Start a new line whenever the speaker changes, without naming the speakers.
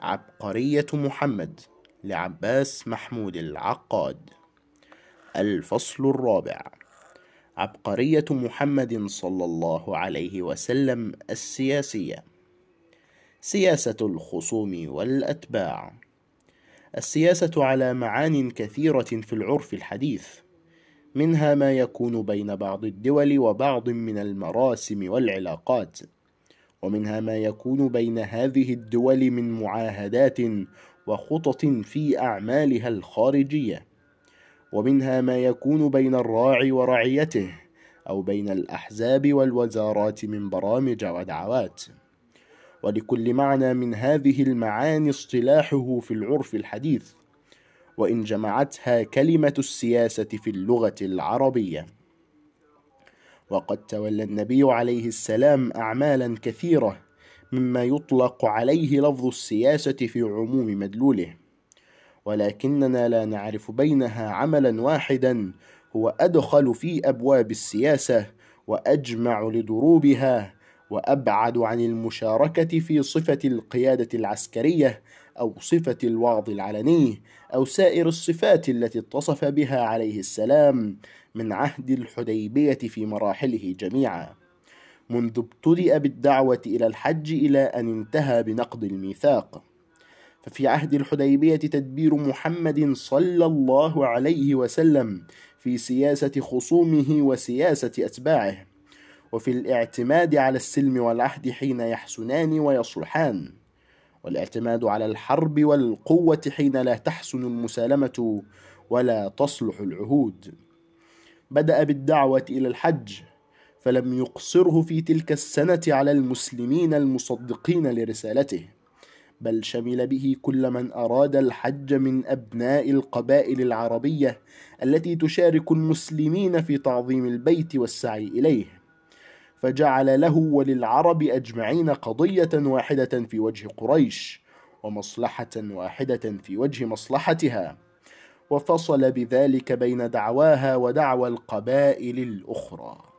عبقرية محمد لعباس محمود العقاد. الفصل الرابع. عبقرية محمد صلى الله عليه وسلم السياسية. سياسة الخصوم والأتباع. السياسة على معان كثيرة في العرف الحديث منها ما يكون بين بعض الدول وبعض من المراسم والعلاقات. ومنها ما يكون بين هذه الدول من معاهدات وخطط في أعمالها الخارجية ومنها ما يكون بين الراعي ورعيته أو بين الأحزاب والوزارات من برامج ودعوات. ولكل معنى من هذه المعاني اصطلاحه في العرف الحديث وإن جمعتها كلمة السياسة في اللغة العربية. وقد تولى النبي عليه السلام أعمالا كثيرة مما يطلق عليه لفظ السياسة في عموم مدلوله. ولكننا لا نعرف بينها عملا واحدا هو أدخل في أبواب السياسة وأجمع لدروبها وأبعد عن المشاركة في صفة القيادة العسكرية أو صفة الوعظ العلني أو سائر الصفات التي اتصف بها عليه السلام من عهد الحديبية في مراحله جميعا. منذ ابتدأ بالدعوة إلى الحج إلى أن انتهى بنقض الميثاق. ففي عهد الحديبية تدبير محمد صلى الله عليه وسلم في سياسة خصومه وسياسة أتباعه. وفي الاعتماد على السلم والعهد حين يحسنان ويصلحان والاعتماد على الحرب والقوة حين لا تحسن المسالمة ولا تصلح العهود. بدأ بالدعوة إلى الحج فلم يقصره في تلك السنة على المسلمين المصدقين لرسالته بل شمل به كل من أراد الحج من أبناء القبائل العربية التي تشارك المسلمين في تعظيم البيت والسعي إليه. فجعل له وللعرب أجمعين قضية واحدة في وجه قريش ومصلحة واحدة في وجه مصلحتها وفصل بذلك بين دعواها ودعوى القبائل الأخرى.